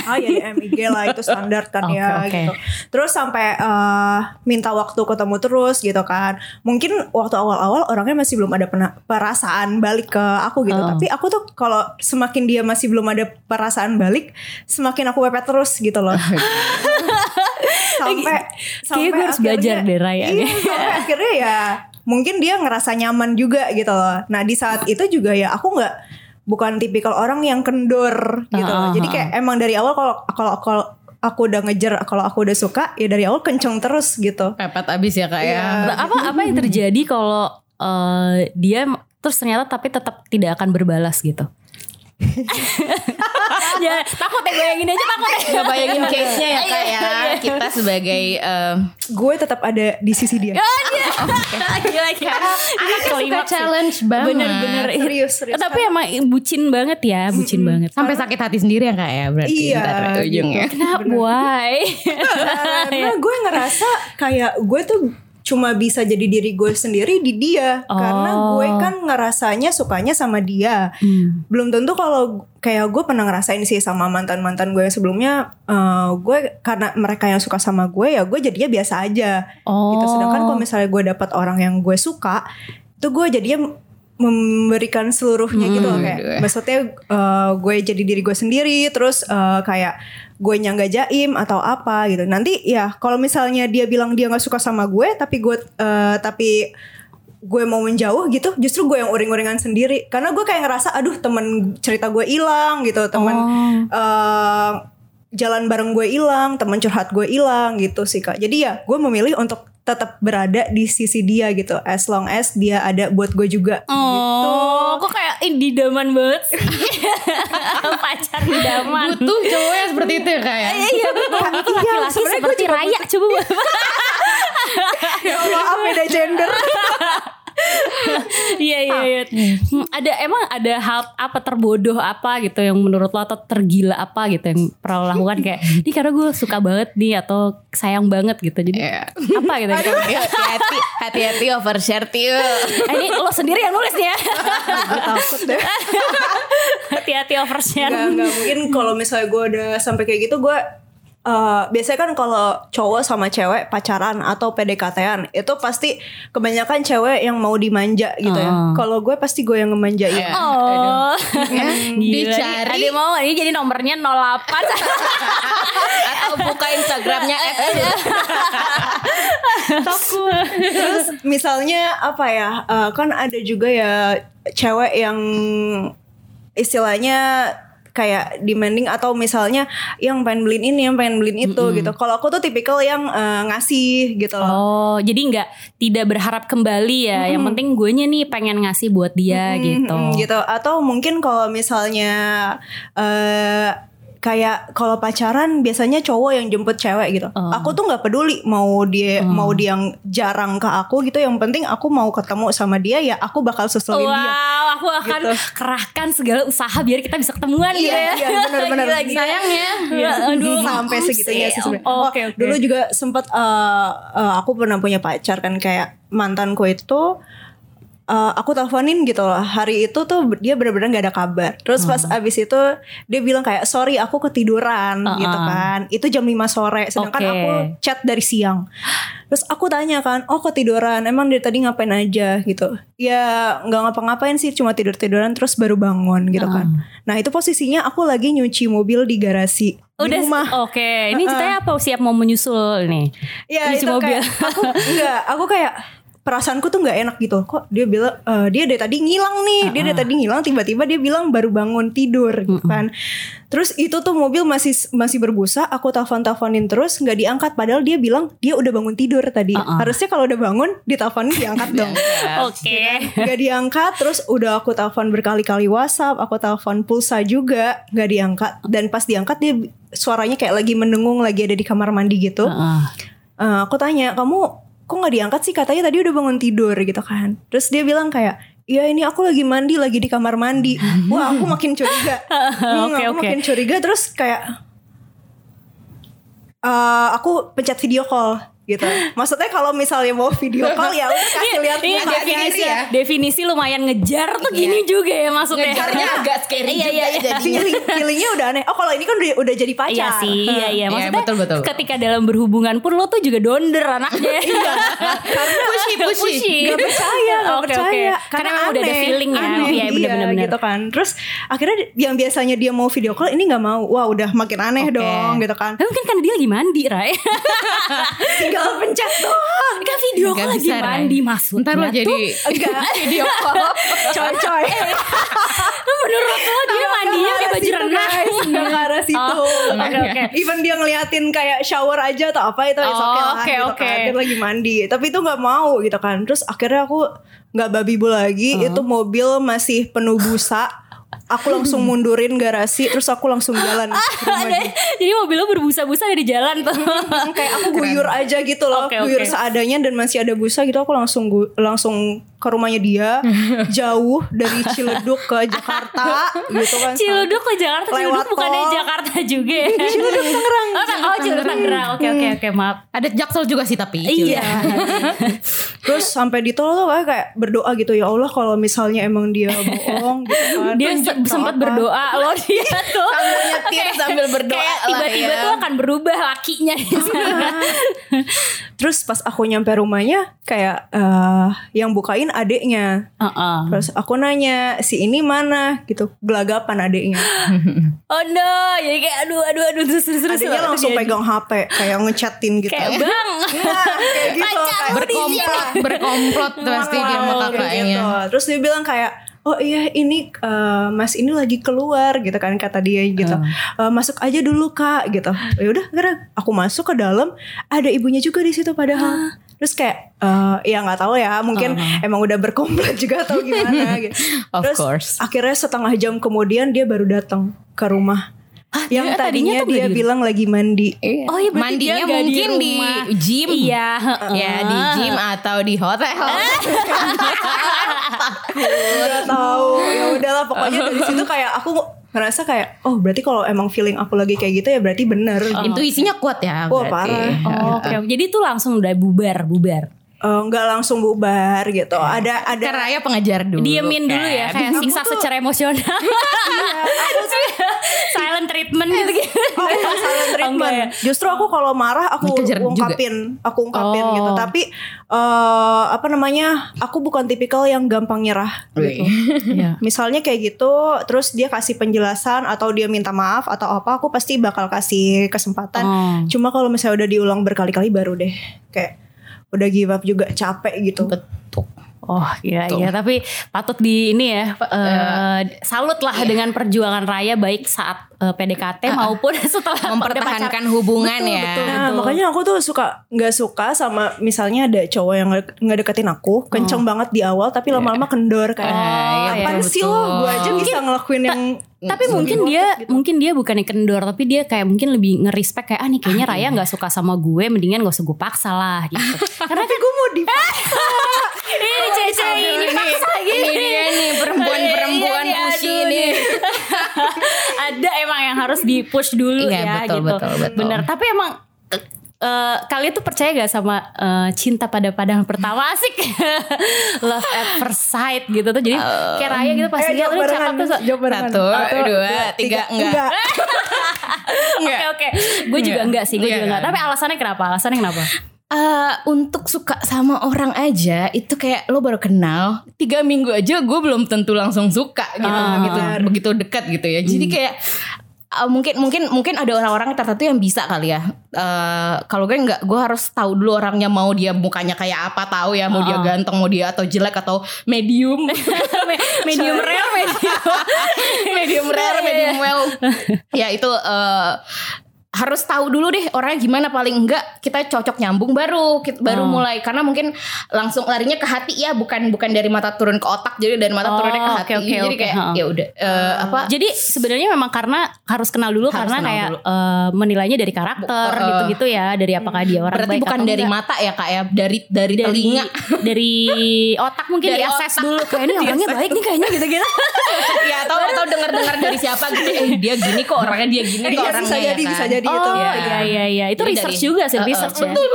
Ah ya di MIG lah itu standar kan Oke, ya oke. gitu. Terus sampai eh, minta waktu ketemu terus gitu kan. Mungkin waktu awal-awal orangnya masih belum ada perasaan balik ke aku gitu. Oh. Tapi aku tuh kalau semakin dia masih belum ada perasaan balik, semakin aku pepet terus gitu loh. sampai Kayaknya gue harus belajar deh, Raya. Iya, sampai akhirnya ya mungkin dia ngerasa nyaman juga gitu loh. Nah di saat itu juga ya aku nggak bukan tipikal orang yang kendor gitu loh. Ah, Jadi kayak emang dari awal kalau kalau kalau aku udah ngejar kalau aku udah suka ya dari awal kenceng terus gitu. Pepet abis ya kak ya. Iya. apa apa yang terjadi kalau eh, dia terus ternyata tapi tetap tidak akan berbalas gitu. ya takut ya gue yang ini aja takut ya. Gak bayangin case-nya ya kak ya. Kita sebagai eh, Gue tetap ada di sisi dia. Gila gila. Ini suka klimaks sih. challenge banget. Bener-bener. Serius, serius. Tapi emang bucin banget ya, bucin banget. Sampai sakit hati sendiri ya kak ya berarti. Iya, ujungnya. Kenapa? Why? Karena gue ngerasa kayak gue tuh cuma bisa jadi diri gue sendiri di dia karena Oh. gue kan ngerasanya sukanya sama dia Hmm. belum tentu kalau kayak gue pernah ngerasain sih sama mantan mantan gue yang sebelumnya eh, gue karena mereka yang suka sama gue ya gue jadinya biasa aja Oh. gitu sedangkan kalau misalnya gue dapat orang yang gue suka itu gue jadinya memberikan seluruhnya gitu loh kayak aduh. maksudnya eh, gue jadi diri gue sendiri terus eh, kayak gue nyangga jaim atau apa gitu. Nanti ya kalau misalnya dia bilang dia nggak suka sama gue tapi gue eh, tapi gue mau menjauh gitu justru gue yang uring-uringan sendiri. Karena gue kayak ngerasa aduh temen cerita gue hilang gitu. Temen Oh. eh, jalan bareng gue hilang teman curhat gue hilang gitu sih kak. Jadi ya gue memilih untuk tetap berada di sisi dia gitu as long as dia ada buat gue juga gitu Oh, kok kayak ini daman banget sih. Pacar di daman. Butuh cowok yang seperti itu ya kak ya. Iya betul. Butuh laki-laki sebenarnya gue seperti Raya coba. ya maaf beda gender Iya iya iya. Hmm, Ada emang ada hal apa terbodoh apa gitu yang menurut lo atau tergila apa gitu yang pernah lo lakukan kayak ini karena gue suka banget nih atau sayang banget gitu. Jadi Iya. apa gitu? Ya, Hati-hati, hati-hati overshare Tio. Eh, ini lo sendiri yang nulis nih ya. takut deh Hati-hati overshare. Nggak, nggak mungkin kalau misalnya gue udah sampai kayak gitu gue eh, biasanya kan kalau cowok sama cewek pacaran atau PDKT-an itu pasti kebanyakan cewek yang mau dimanja gitu ya. Oh. Kalau gue pasti gue yang ngemanjain. Iya. Oh, Ya, Gila, dicari Ada mau ini jadi nomornya 08 atau buka Instagramnya takut. Terus misalnya apa ya? eh, kan ada juga ya cewek yang istilahnya kayak demanding atau misalnya yang pengen beliin ini, yang pengen beliin itu gitu. Kalau aku tuh tipikal yang eh, ngasih gitu loh. Oh, jadi nggak tidak berharap kembali ya. Yang penting gue nih pengen ngasih buat dia gitu. Mm, gitu. Atau mungkin kalau misalnya eh kayak kalau pacaran biasanya cowok yang jemput cewek gitu. Oh. Aku tuh nggak peduli mau dia mau dia yang jarang ke aku gitu. Yang penting aku mau ketemu sama dia ya aku bakal susulin dia. Wow, aku akan Gitu. kerahkan segala usaha biar kita bisa ketemuan gitu Iya, ya. iya, benar-benar. Sayangnya. Iya, aduh, sampai segitunya sih sebenarnya. Oh, Oke, oke. Dulu juga sempat eh, eh, aku pernah punya pacar kan kayak mantanku itu eh, aku teleponin gitu loh. Hari itu tuh dia benar-benar nggak ada kabar. Terus pas abis itu dia bilang kayak sorry aku ketiduran Uh-uh. gitu kan. Itu jam 5 sore sedangkan Oke. aku chat dari siang. Terus aku tanya kan oh ketiduran? Emang dari tadi ngapain aja? Gitu. Ya nggak ngapa-ngapain sih cuma tidur tiduran terus baru bangun gitu kan. Nah itu posisinya aku lagi nyuci mobil di garasi di Udah rumah. Oke, ini ceritanya apa? Siap mau menyusul nih? Ya Cuci itu mobil. kayak aku enggak, aku kayak perasaanku tuh nggak enak gitu. Kok dia bilang eh, dia dari tadi ngilang nih, dia dari tadi ngilang tiba-tiba dia bilang baru bangun tidur gitu kan. Terus itu tuh mobil masih masih berbusa, aku telepon-teleponin terus nggak diangkat padahal dia bilang dia udah bangun tidur tadi. Harusnya kalau udah bangun diteleponin diangkat dong. Oke. Gak diangkat terus udah aku telepon berkali-kali WhatsApp, aku telepon pulsa juga nggak diangkat dan pas diangkat dia suaranya kayak lagi mendengung lagi ada di kamar mandi gitu. Heeh. Eh, aku tanya kamu kok nggak diangkat sih? Katanya tadi udah bangun tidur gitu kan. Terus dia bilang kayak Iya ini aku lagi mandi lagi di kamar mandi. Wah aku makin curiga. Hmm, Oke, aku oke. makin curiga terus kayak eh, aku pencet video call gitu maksudnya kalau misalnya mau video call ya udah kasih lihat Iya, definisi aja. Definisi lumayan ngejar tuh gini juga ya maksudnya. Ngejarnya agak scary Iya, juga iya, iya. jadinya. feeling feelingnya udah aneh oh kalau ini kan udah, udah jadi pacar Iya sih, iya iya. Iya, Maksudnya betul, betul. ketika dalam berhubungan pun lo tuh juga donder anaknya. Iya. pushy, pushy. Gak percaya, gak Oke, percaya. oke. Karena emang udah ada feeling ya. Aneh, Iya, bener-bener. iya, gitu kan. Terus akhirnya yang biasanya dia mau video call ini gak mau. Wah udah makin aneh Oke. dong gitu kan. Mungkin kan dia lagi mandi, Rai. Tinggal pencet doang. kan video call lagi bisa, Rai. mandi maksudnya Ntar lo jadi Enggak video call. Coy coy. menurut lo dia mandinya pakai baju renang. Enggak ke arah situ. Oh, oke, oke. Even dia ngeliatin kayak shower aja atau apa itu Oh, okay lah oke, gitu oke. kan. Dia lagi mandi. Tapi itu nggak mau gitu kan. Terus akhirnya aku nggak babi bu lagi. Itu mobil masih penuh busa. Aku langsung mundurin garasi. Terus aku langsung jalan. dia. jadi mobil lo berbusa-busa ada di jalan tuh. Kayak aku guyur aja gitu loh, Oke, guyur seadanya dan masih ada busa gitu aku langsung langsung ke rumahnya dia jauh dari Ciledug ke Jakarta gitu kan. Ciledug ke Jakarta, Ciledug Lewat bukannya tol. Jakarta juga ya. Ciledug Tangerang. Oh, Tang- oh Ciledug Tangerang. Oke oke oke maaf. Ada jaksel juga sih tapi. Iya. Terus sampai di tol tuh kayak, berdoa gitu ya Allah kalau misalnya emang dia bohong gitu kan. Dia sempat apa. berdoa loh dia tuh. Sambil nyetir Kayak- sambil berdoa Kayak tiba-tiba ya. tuh akan berubah lakinya. Terus pas aku nyampe rumahnya kayak eh, yang bukain adeknya. Heeh. Terus aku nanya si ini mana gitu gelagapan adeknya. Oh no, jadi kayak aduh aduh aduh terus terus terus. Adeknya terus langsung jadi- pegang HP kayak ngechatin gitu. Kayak bang. kayak gitu kayak. Berkomplot, berkomplot pasti dia sama Wow, kakaknya. gitu. Terus dia bilang kayak Oh iya ini eh, Mas ini lagi keluar gitu kan kata dia gitu. Eh, masuk aja dulu Kak gitu. Ya udah akhirnya aku masuk ke dalam ada ibunya juga di situ padahal. Terus kayak eh, ya nggak tahu ya mungkin emang udah berkomplot juga atau gimana gitu. Of Terus course. akhirnya setengah jam kemudian dia baru datang ke rumah. yang dia tadinya tadinya tuh dia di- bilang lagi mandi. Oh iya berarti Mandinya dia mungkin di, rumah. gym. Iya. Ya di gym atau di hotel. Gak tahu ya udahlah pokoknya dari situ kayak aku ngerasa kayak oh berarti kalau emang feeling aku lagi kayak gitu ya berarti bener Intuisinya kuat ya. Wah, berarti. parah. Oh, Oke, jadi tuh langsung udah bubar, bubar. Eh, nggak langsung bubar gitu ada ada Kan Raya pengajar dulu. Diemin dulu ya, kan. kayak siksa secara emosional. Silent treatment gitu gitu. Oh, iya, silent treatment. ya? Justru aku kalau marah aku Dikejar juga. ungkapin, aku ungkapin Oh. gitu. Tapi eh apa namanya? Aku bukan tipikal yang gampang nyerah gitu. Iya. Misalnya kayak gitu, terus dia kasih penjelasan atau dia minta maaf atau apa, aku pasti bakal kasih kesempatan. Oh. Cuma kalau misalnya udah diulang berkali-kali baru deh kayak udah give up juga capek gitu. Betul. Oh iya iya tapi patut di ini ya eh, salut lah dengan perjuangan Raya baik saat eh, PDKT maupun setelah Mempertahankan hubungan ya. Nah, makanya aku tuh suka nggak suka sama misalnya ada cowok yang nge- ngedeketin aku, kenceng banget di awal tapi lama-lama kendor kayak Ah, iya, apaan betul, sih betul. lo? Gue aja bisa ngelakuin yang Tapi mungkin dia mungkin dia bukannya kendor tapi dia kayak mungkin lebih nge-respect kayak ah nih kayaknya Raya nggak suka sama gue mendingan gak usah gue paksa lah gitu. Karena tapi gue mau dipaksa. ini cece ini paksa gitu. Ini dia nih perempuan-perempuan Iya, iya, pushy aduh, nih. Ada emang yang harus di push dulu Iya, ya betul, gitu. betul, betul. Bener. Tapi emang eh, eh, kalian tuh percaya gak sama eh, cinta pada pandangan pertama asik love at first sight gitu tuh jadi kayak Raya gitu pasti lihat lu cakep tuh. Satu, Satu, dua, tiga, enggak. Oke oke, gue juga Enggak. sih, gue juga enggak. Tapi alasannya kenapa? Alasannya kenapa? Eh, untuk suka sama orang aja itu kayak lo baru kenal tiga minggu aja gue belum tentu langsung suka gitu Ah. begitu begitu dekat gitu ya jadi kayak eh, mungkin mungkin mungkin ada orang-orang tertentu yang bisa kali ya Eh, kalau gue nggak gue harus tahu dulu orangnya mau dia mukanya kayak apa tahu ya mau dia Ah. ganteng mau dia atau jelek atau medium Medium rare, medium. medium rare, Iya, iya, medium well. ya itu eh, harus tahu dulu deh orangnya gimana paling enggak kita cocok nyambung baru kita baru Oh. mulai karena mungkin langsung larinya ke hati ya bukan bukan dari mata turun ke otak jadi dari mata Oh, turunnya ke oke, hati oke, jadi oke, kayak ha. ya udah eh, apa Jadi sebenarnya memang karena harus kenal dulu Harus karena kenal kayak dulu. eh, menilainya dari karakter eh, gitu-gitu ya, dari apakah dia orang berarti baik bukan atau dari enggak. mata ya kak ya dari dari, dari telinga dari otak mungkin Dari diakses otak. dulu kayak ini orangnya baik nih kayaknya gitu-gitu. ya atau atau dengar dengar dari siapa gitu eh dia gini kok orangnya dia gini kok Iya, orangnya bisa ya jadi, kan? bisa jadi itu. Oh Iya. iya iya iya itu Jadi research dari- juga sih Uh, uh, research ya. betul,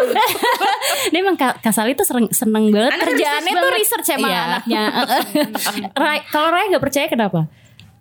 Dia emang Kak Kasali tuh seneng, seneng banget Anak kerjaannya research tuh research emang Iya. anaknya. Ray- Kalau Raya nggak percaya kenapa?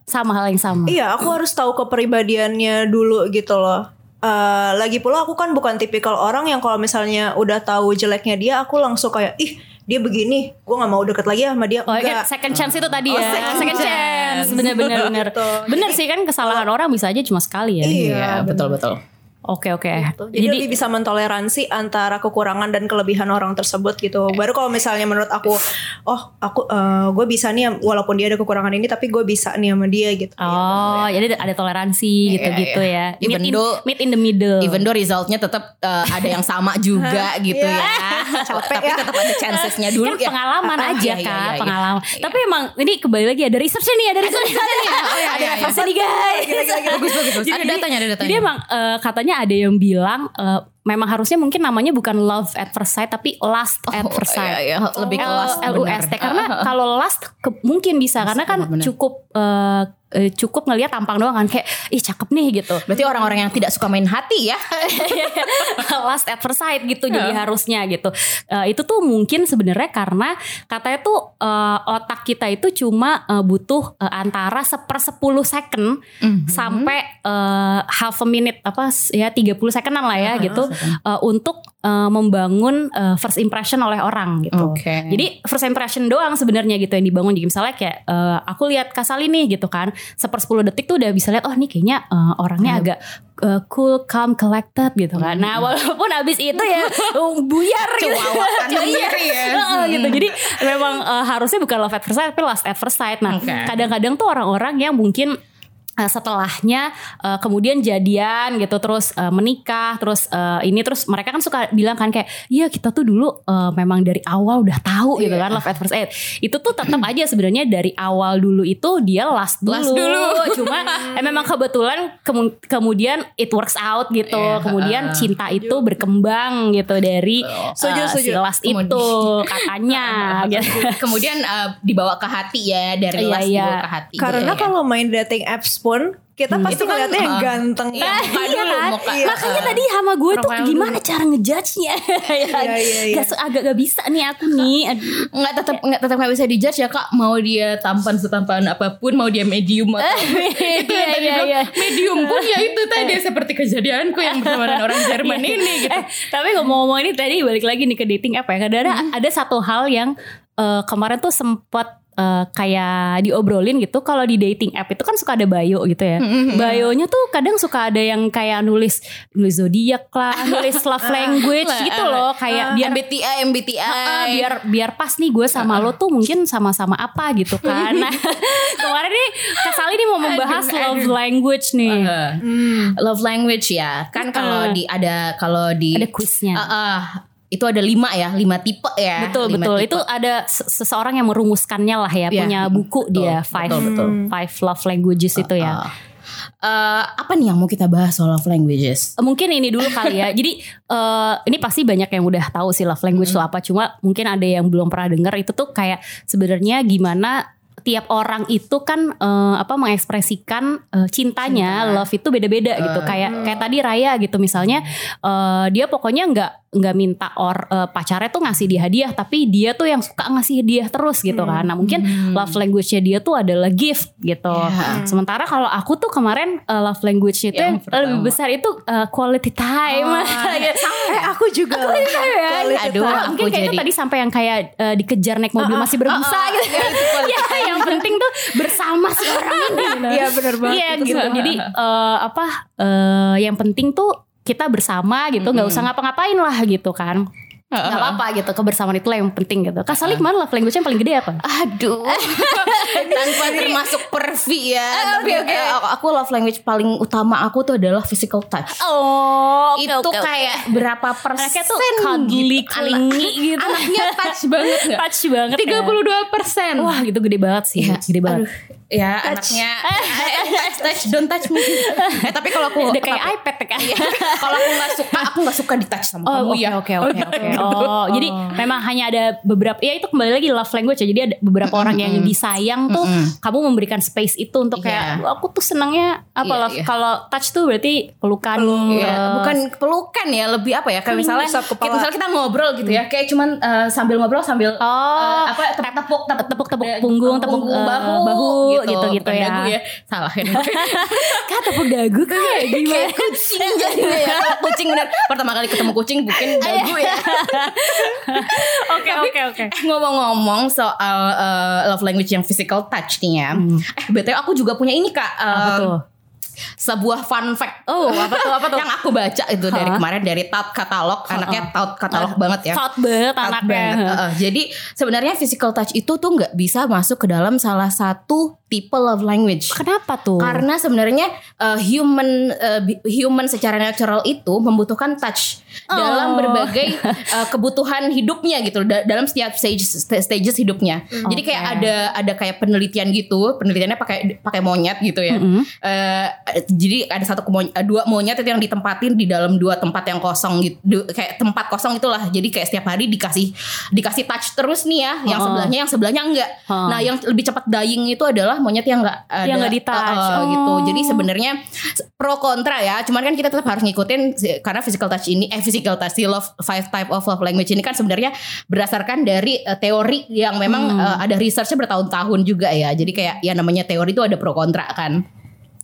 Sama hal yang sama. Iya, aku harus tahu kepribadiannya dulu gitu loh. Eh, lagi pula aku kan bukan tipikal orang yang kalau misalnya udah tahu jeleknya dia, aku langsung kayak ih dia begini, gue nggak mau deket lagi sama dia. Oh ya kan Enggak. second chance itu tadi Oh, ya second Second chance Bener bener bener Gitu. Bener sih kan kesalahan orang bisa aja cuma sekali ya Iya, betul betul Oke oke Jadi, lebih bisa mentoleransi antara kekurangan dan kelebihan orang tersebut gitu. Baru kalau misalnya menurut aku, oh aku gue bisa nih walaupun dia ada kekurangan ini, tapi gue bisa nih sama dia gitu. Oh jadi ada toleransi gitu-gitu ya Even meet in, though- meet in the middle Even though resultnya tetap eh, ada yang sama juga gitu Iya. ya. Capek Tapi ya. tetap ada chancesnya dulu kan ya. pengalaman Ah, aja iya, kak iya, iya, iya. pengalaman tapi emang ini kembali lagi ada researchnya nih ada researchnya nih Oh, iya, ada iya, referensi nih guys Bagus bagus bagus. Ada datanya ada datanya. Jadi emang eh, katanya ada yang bilang eh, memang harusnya mungkin namanya bukan love at first sight tapi lust at Oh, first sight. iya, iya. Lebih ke lust, L U S T karena kalau lust ke- mungkin bisa karena kan benar-benar. cukup eh, cukup ngelihat tampang doang kan kayak ih cakep nih gitu. Berarti orang-orang yang tidak suka main hati ya. last at first sight gitu jadi harusnya gitu Eh, itu tuh mungkin sebenarnya karena katanya tuh eh, otak kita itu cuma eh, butuh eh, antara sepersepuluh second sampai eh, half a minute apa ya 30 secondan lah ya gitu eh, untuk eh, membangun eh, first impression oleh orang gitu Oke. jadi first impression doang sebenarnya gitu yang dibangun jadi misalnya kayak eh, aku lihat Kasali nih gitu kan sepersepuluh detik tuh udah bisa lihat oh nih kayaknya eh, orangnya agak eh, cool, calm, collected gitu kan. Nah walaupun abis itu ya uh, buyar gitu. Sendiri ya. Gitu. Jadi memang eh, harusnya bukan love at first sight tapi lust at first sight. Nah kadang-kadang tuh orang-orang yang mungkin setelahnya eh, kemudian jadian gitu terus eh, menikah terus eh, ini terus mereka kan suka bilang kan kayak iya kita tuh dulu eh, memang dari awal udah tahu gitu Iya. kan love at first sight itu tuh tetap aja sebenarnya dari awal dulu itu dia last dulu, Last dulu. cuma eh, memang kebetulan kemu- kemudian it works out gitu Iya, kemudian heeh. cinta itu berkembang gitu dari Setuju, eh, setuju. si last Kemudian- itu katanya gitu. Kemudian eh, dibawa ke hati ya dari Iya, last iya. dibawa ke hati. Karena Iya, iya. kalau main dating apps pun kita pasti Itu kan, ngeliatnya yang uh, ganteng. Iya, muka Iya dulu, kan? muka. Makanya uh, tadi sama gue tuh gimana dulu. cara ngejudge-nya ya, kan? Iya, iya, iya. Gak agak gak bisa nih aku nih. Nggak tetap nggak tetap nggak bisa dijudge ya kak mau dia tampan setampan apa pun mau dia medium atau itu yang Iya, tadi iya, bilang, iya. medium pun ya itu tadi seperti kejadianku yang bersama orang Jerman Iya. ini gitu Eh, tapi ngomong-ngomong ini tadi balik lagi nih ke dating app ya. Kadang ada, ada satu hal yang eh, kemarin tuh sempat eh, kayak diobrolin gitu. Kalau di dating app itu kan suka ada bio gitu ya. Bionya tuh kadang suka ada yang kayak nulis nulis zodiak lah, nulis love language gitu loh. Kayak biar MBTI MBTI Ah, biar biar pas nih gue sama lo tuh mungkin sama-sama apa gitu kan. Nah, kemarin nih Kak Sali nih mau membahas Aduh, love aduh. language nih. Uh, love language ya kan kalau Uh. di ada kalau di Ada quiznya. Uh, uh, itu ada lima ya lima tipe ya Betul Lima betul tipe. itu ada se- seseorang yang merumuskannya lah ya Iya, punya buku betul, dia betul, five betul. five love languages itu ya. Uh, uh, apa nih yang mau kita bahas soal love languages Mungkin ini dulu kali ya. Jadi eh, ini pasti banyak yang udah tahu sih love language itu apa. Cuma mungkin ada yang belum pernah dengar itu tuh kayak sebenarnya gimana tiap orang itu kan eh, apa mengekspresikan eh, cintanya, love itu beda-beda gitu. Kayak kayak tadi Raya gitu misalnya eh, dia pokoknya nggak nggak minta or eh, pacarnya tuh ngasih dia hadiah, tapi dia tuh yang suka ngasih hadiah terus gitu kan. Nah mungkin love language-nya dia tuh adalah gift gitu. Ya. Sementara kalau aku tuh kemarin eh, love language-nya itu Yang yang lebih besar itu eh, quality time. Gitu. Eh aku juga. Quality Aduh, time. Mungkin aku kayak itu jadi- tadi sampai yang kayak eh, dikejar naik mobil masih berbusa gitu. ya, yang penting tuh bersama sekarang ini. gitu. Iya, bener banget. Iya Itu gitu. sih. Jadi eh, apa eh, yang penting tuh kita bersama gitu, nggak usah ngapa-ngapain lah gitu kan. Gak apa-apa gitu Kebersamaan itulah yang penting gitu Kak Salih mana love language yang paling gede apa? Aduh, tanpa termasuk pervi ya. Tapi, eh, aku love language paling utama aku tuh adalah physical touch. Oh itu kayak berapa persen Anaknya tuh cuddly, gitu. gitu Anaknya touch banget nggak? Touch banget ya. 32 persen. Wah gitu gede banget sih Ya, Gede banget aduh, ya anaknya eh, touch, touch, don't touch me. eh tapi kalau aku Udah kayak iPad ya kan Iya, kalau aku nggak suka, aku nggak suka di touch sama Oh kamu oke ya. oke oke oke. Oh jadi memang hanya ada beberapa ya itu kembali lagi love language ya. Jadi ada beberapa orang yang disayang tuh kamu memberikan space itu untuk kayak Iya. aku tuh senangnya apa Iya, love iya. kalau touch tuh berarti pelukan. Iya, eh, bukan pelukan ya, lebih apa ya? Kayak misalnya, usap kepala. kayak misalnya kita ngobrol gitu ya, kayak cuman eh, sambil ngobrol sambil Oh, eh, apa tepuk tepuk tepuk tepuk eh, punggung, tepuk eh, bahu, bahu gitu gitu Bukan ya. dagu ya, salah kan? Kak tepuk dagu kayak gimana? kayak kucing jadinya ya. Kalau kucing benar pertama kali ketemu kucing bukan dagu ya. Oke oke oke. Eh, ngomong-ngomong soal eh, love language yang physical touch nih ya. Eh btw aku juga punya ini kak. Apa tuh? Sebuah fun fact. Oh, apa tuh, apa tuh? yang aku baca itu dari Hah? kemarin dari Tout Katalog. Anaknya Tout Katalog banget ya. Thought banget anaknya. banget. Heeh. jadi sebenarnya physical touch itu tuh nggak bisa masuk ke dalam salah satu tipe love language. Kenapa tuh? Karena sebenarnya uh, human uh, human secara natural itu membutuhkan touch dalam Oh. berbagai uh, kebutuhan hidupnya gitu da- dalam setiap stage st- stages hidupnya. Jadi kayak Oke. ada ada kayak penelitian gitu, penelitiannya pakai pakai monyet gitu ya. Mm-mm. Uh, jadi ada satu uh, dua monyet itu yang ditempatin di dalam dua tempat yang kosong gitu, kayak tempat kosong itulah. Jadi kayak setiap hari dikasih dikasih touch terus nih ya, yang Oh. sebelahnya yang sebelahnya enggak. Oh. Nah, yang lebih cepat dying itu adalah monyet yang enggak ada Yang nggak di-touch. uh, uh, gitu. Oh. Jadi sebenarnya pro kontra ya. Cuman kan kita tetap harus ngikutin karena physical touch ini eh physical touch si love five type of love language ini kan sebenarnya berdasarkan dari uh, teori yang memang Hmm. uh, ada researchnya bertahun-tahun juga ya. Jadi kayak ya namanya teori itu ada pro kontra kan.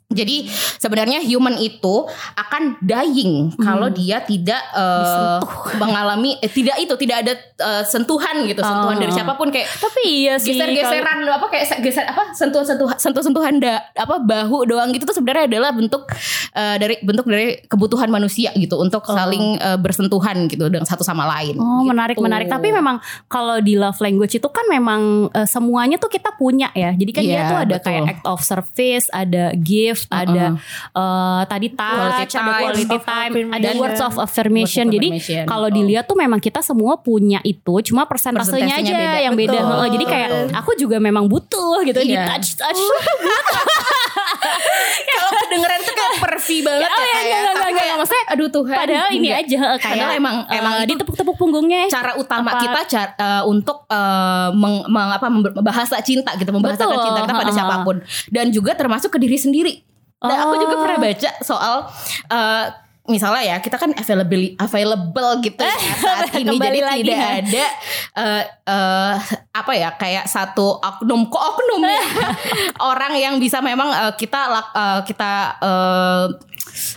Jadi sebenarnya human itu akan dying kalau dia tidak uh, mengalami eh, tidak itu tidak ada uh, sentuhan gitu, sentuhan Oh. dari siapa pun kayak Tapi iya sih. geser-geseran apa kayak se- geser apa sentuhan-sentuhan sentuh-sentuhan da, apa bahu doang gitu tuh sebenarnya adalah bentuk eh, dari bentuk dari kebutuhan manusia gitu untuk saling eh, bersentuhan gitu dengan satu sama lain. Oh gitu. menarik menarik tapi memang kalau di love language itu kan memang eh, semuanya tuh kita punya ya jadi kan dia Iya, tuh ada betul. kayak act of service ada gift ada eh, tadi touch Quality ada time, quality time ada words of affirmation. Words of jadi kalau dilihat tuh memang kita semua punya itu cuma persentasenya Persentasenya aja beda. yang beda. Betul. Jadi kayak aku juga memang butuh gitu di Iya. touch touch Kalau kedengeran tuh kayak pervi banget Oh, ya iya, kayak. enggak, enggak, enggak, maksudnya aduh Tuhan. padahal ini Enggak. aja kayak Padahal emang eh, emang itu ditepuk-tepuk punggungnya cara utama Apa? kita cara, eh, untuk eh, meng, meng- apa bahasa cinta gitu membahasakan Betul. cinta kita pada Ha-ha. siapa pun dan juga termasuk ke diri sendiri. Nah, aku juga Oh. pernah baca soal eh, misalnya ya kita kan available available gitu ya. Saat ini. Jadi lagi tidak ya. ada eh, eh, apa ya kayak satu oknum kok oknum ya? Orang yang bisa memang eh, kita eh, kita eh,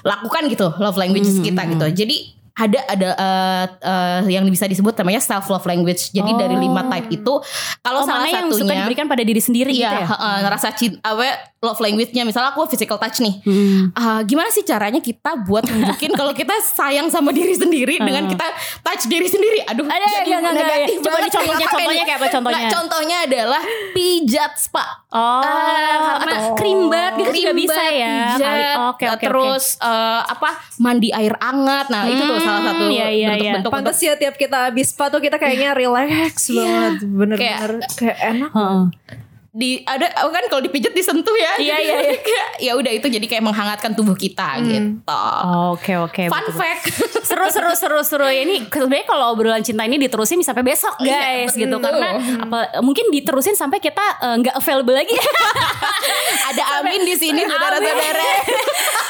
lakukan gitu love languages Hmm, kita gitu. jadi ada ada eh, eh, yang bisa disebut namanya self love language jadi Oh. dari lima type itu kalau Oh, salah mana yang suka satunya diberikan pada diri sendiri gitu Iya, ya heeh, ngerasa cinta, apa love language-nya misalnya aku physical touch nih. Hmm. Ah, gimana sih caranya kita buat nunjukin kalau kita sayang sama diri sendiri dengan kita touch diri sendiri? Aduh, Ada, jadi enggak, negatif Coba dicontohnya, contohnya kayak apa contohnya? Nah, contohnya adalah pijat spa. Oh, Ah, karena atau krim bat gitu juga bisa ya. pijat, Oke, oke, terus eh, apa mandi air hangat. Nah, itu tuh Hmm, salah satu iya, iya, iya. bentuk-bentuk untuk Pantes ya tiap kita habis spa tuh kita kayaknya relax banget. Bener-bener kayak, enak. oke. Heeh. Di ada kan kalau dipijet disentuh ya. Iya, iya, iya. ya udah itu jadi kayak menghangatkan tubuh kita gitu. Oke oke. Fun betul. fact. seru seru seru seru ini sebenarnya kalau obrolan cinta ini diterusin sampai besok Iya, guys gitu betul. karena apa mungkin diterusin sampai kita eh, nggak available lagi ada Amin di sini saudara-saudara.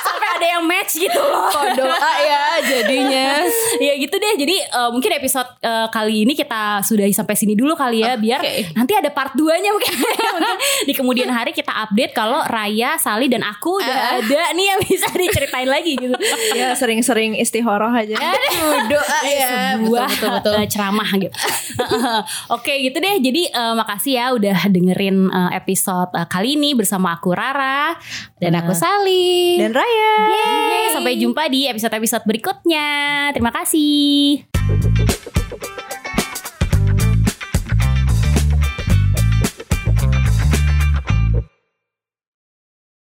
sampai ada yang match gitu loh Kok doa ya jadinya. ya gitu deh jadi eh, mungkin episode eh, kali ini kita sudahi sampai sini dulu kali ya biar Oke. nanti ada part 2 nya Mungkin di kemudian hari kita update kalau Raya, Sali dan aku udah Ah. ada nih yang bisa diceritain lagi gitu Ya sering-sering istihoroh aja. Aduh, doa ya. sebuah betul, betul, eh, ceramah gitu. Oke gitu deh. Jadi eh, makasih ya udah dengerin eh, episode eh, kali ini bersama aku Rara Dan aku Sali. Dan Raya. Yeay, sampai jumpa di episode-episode berikutnya. Terima kasih.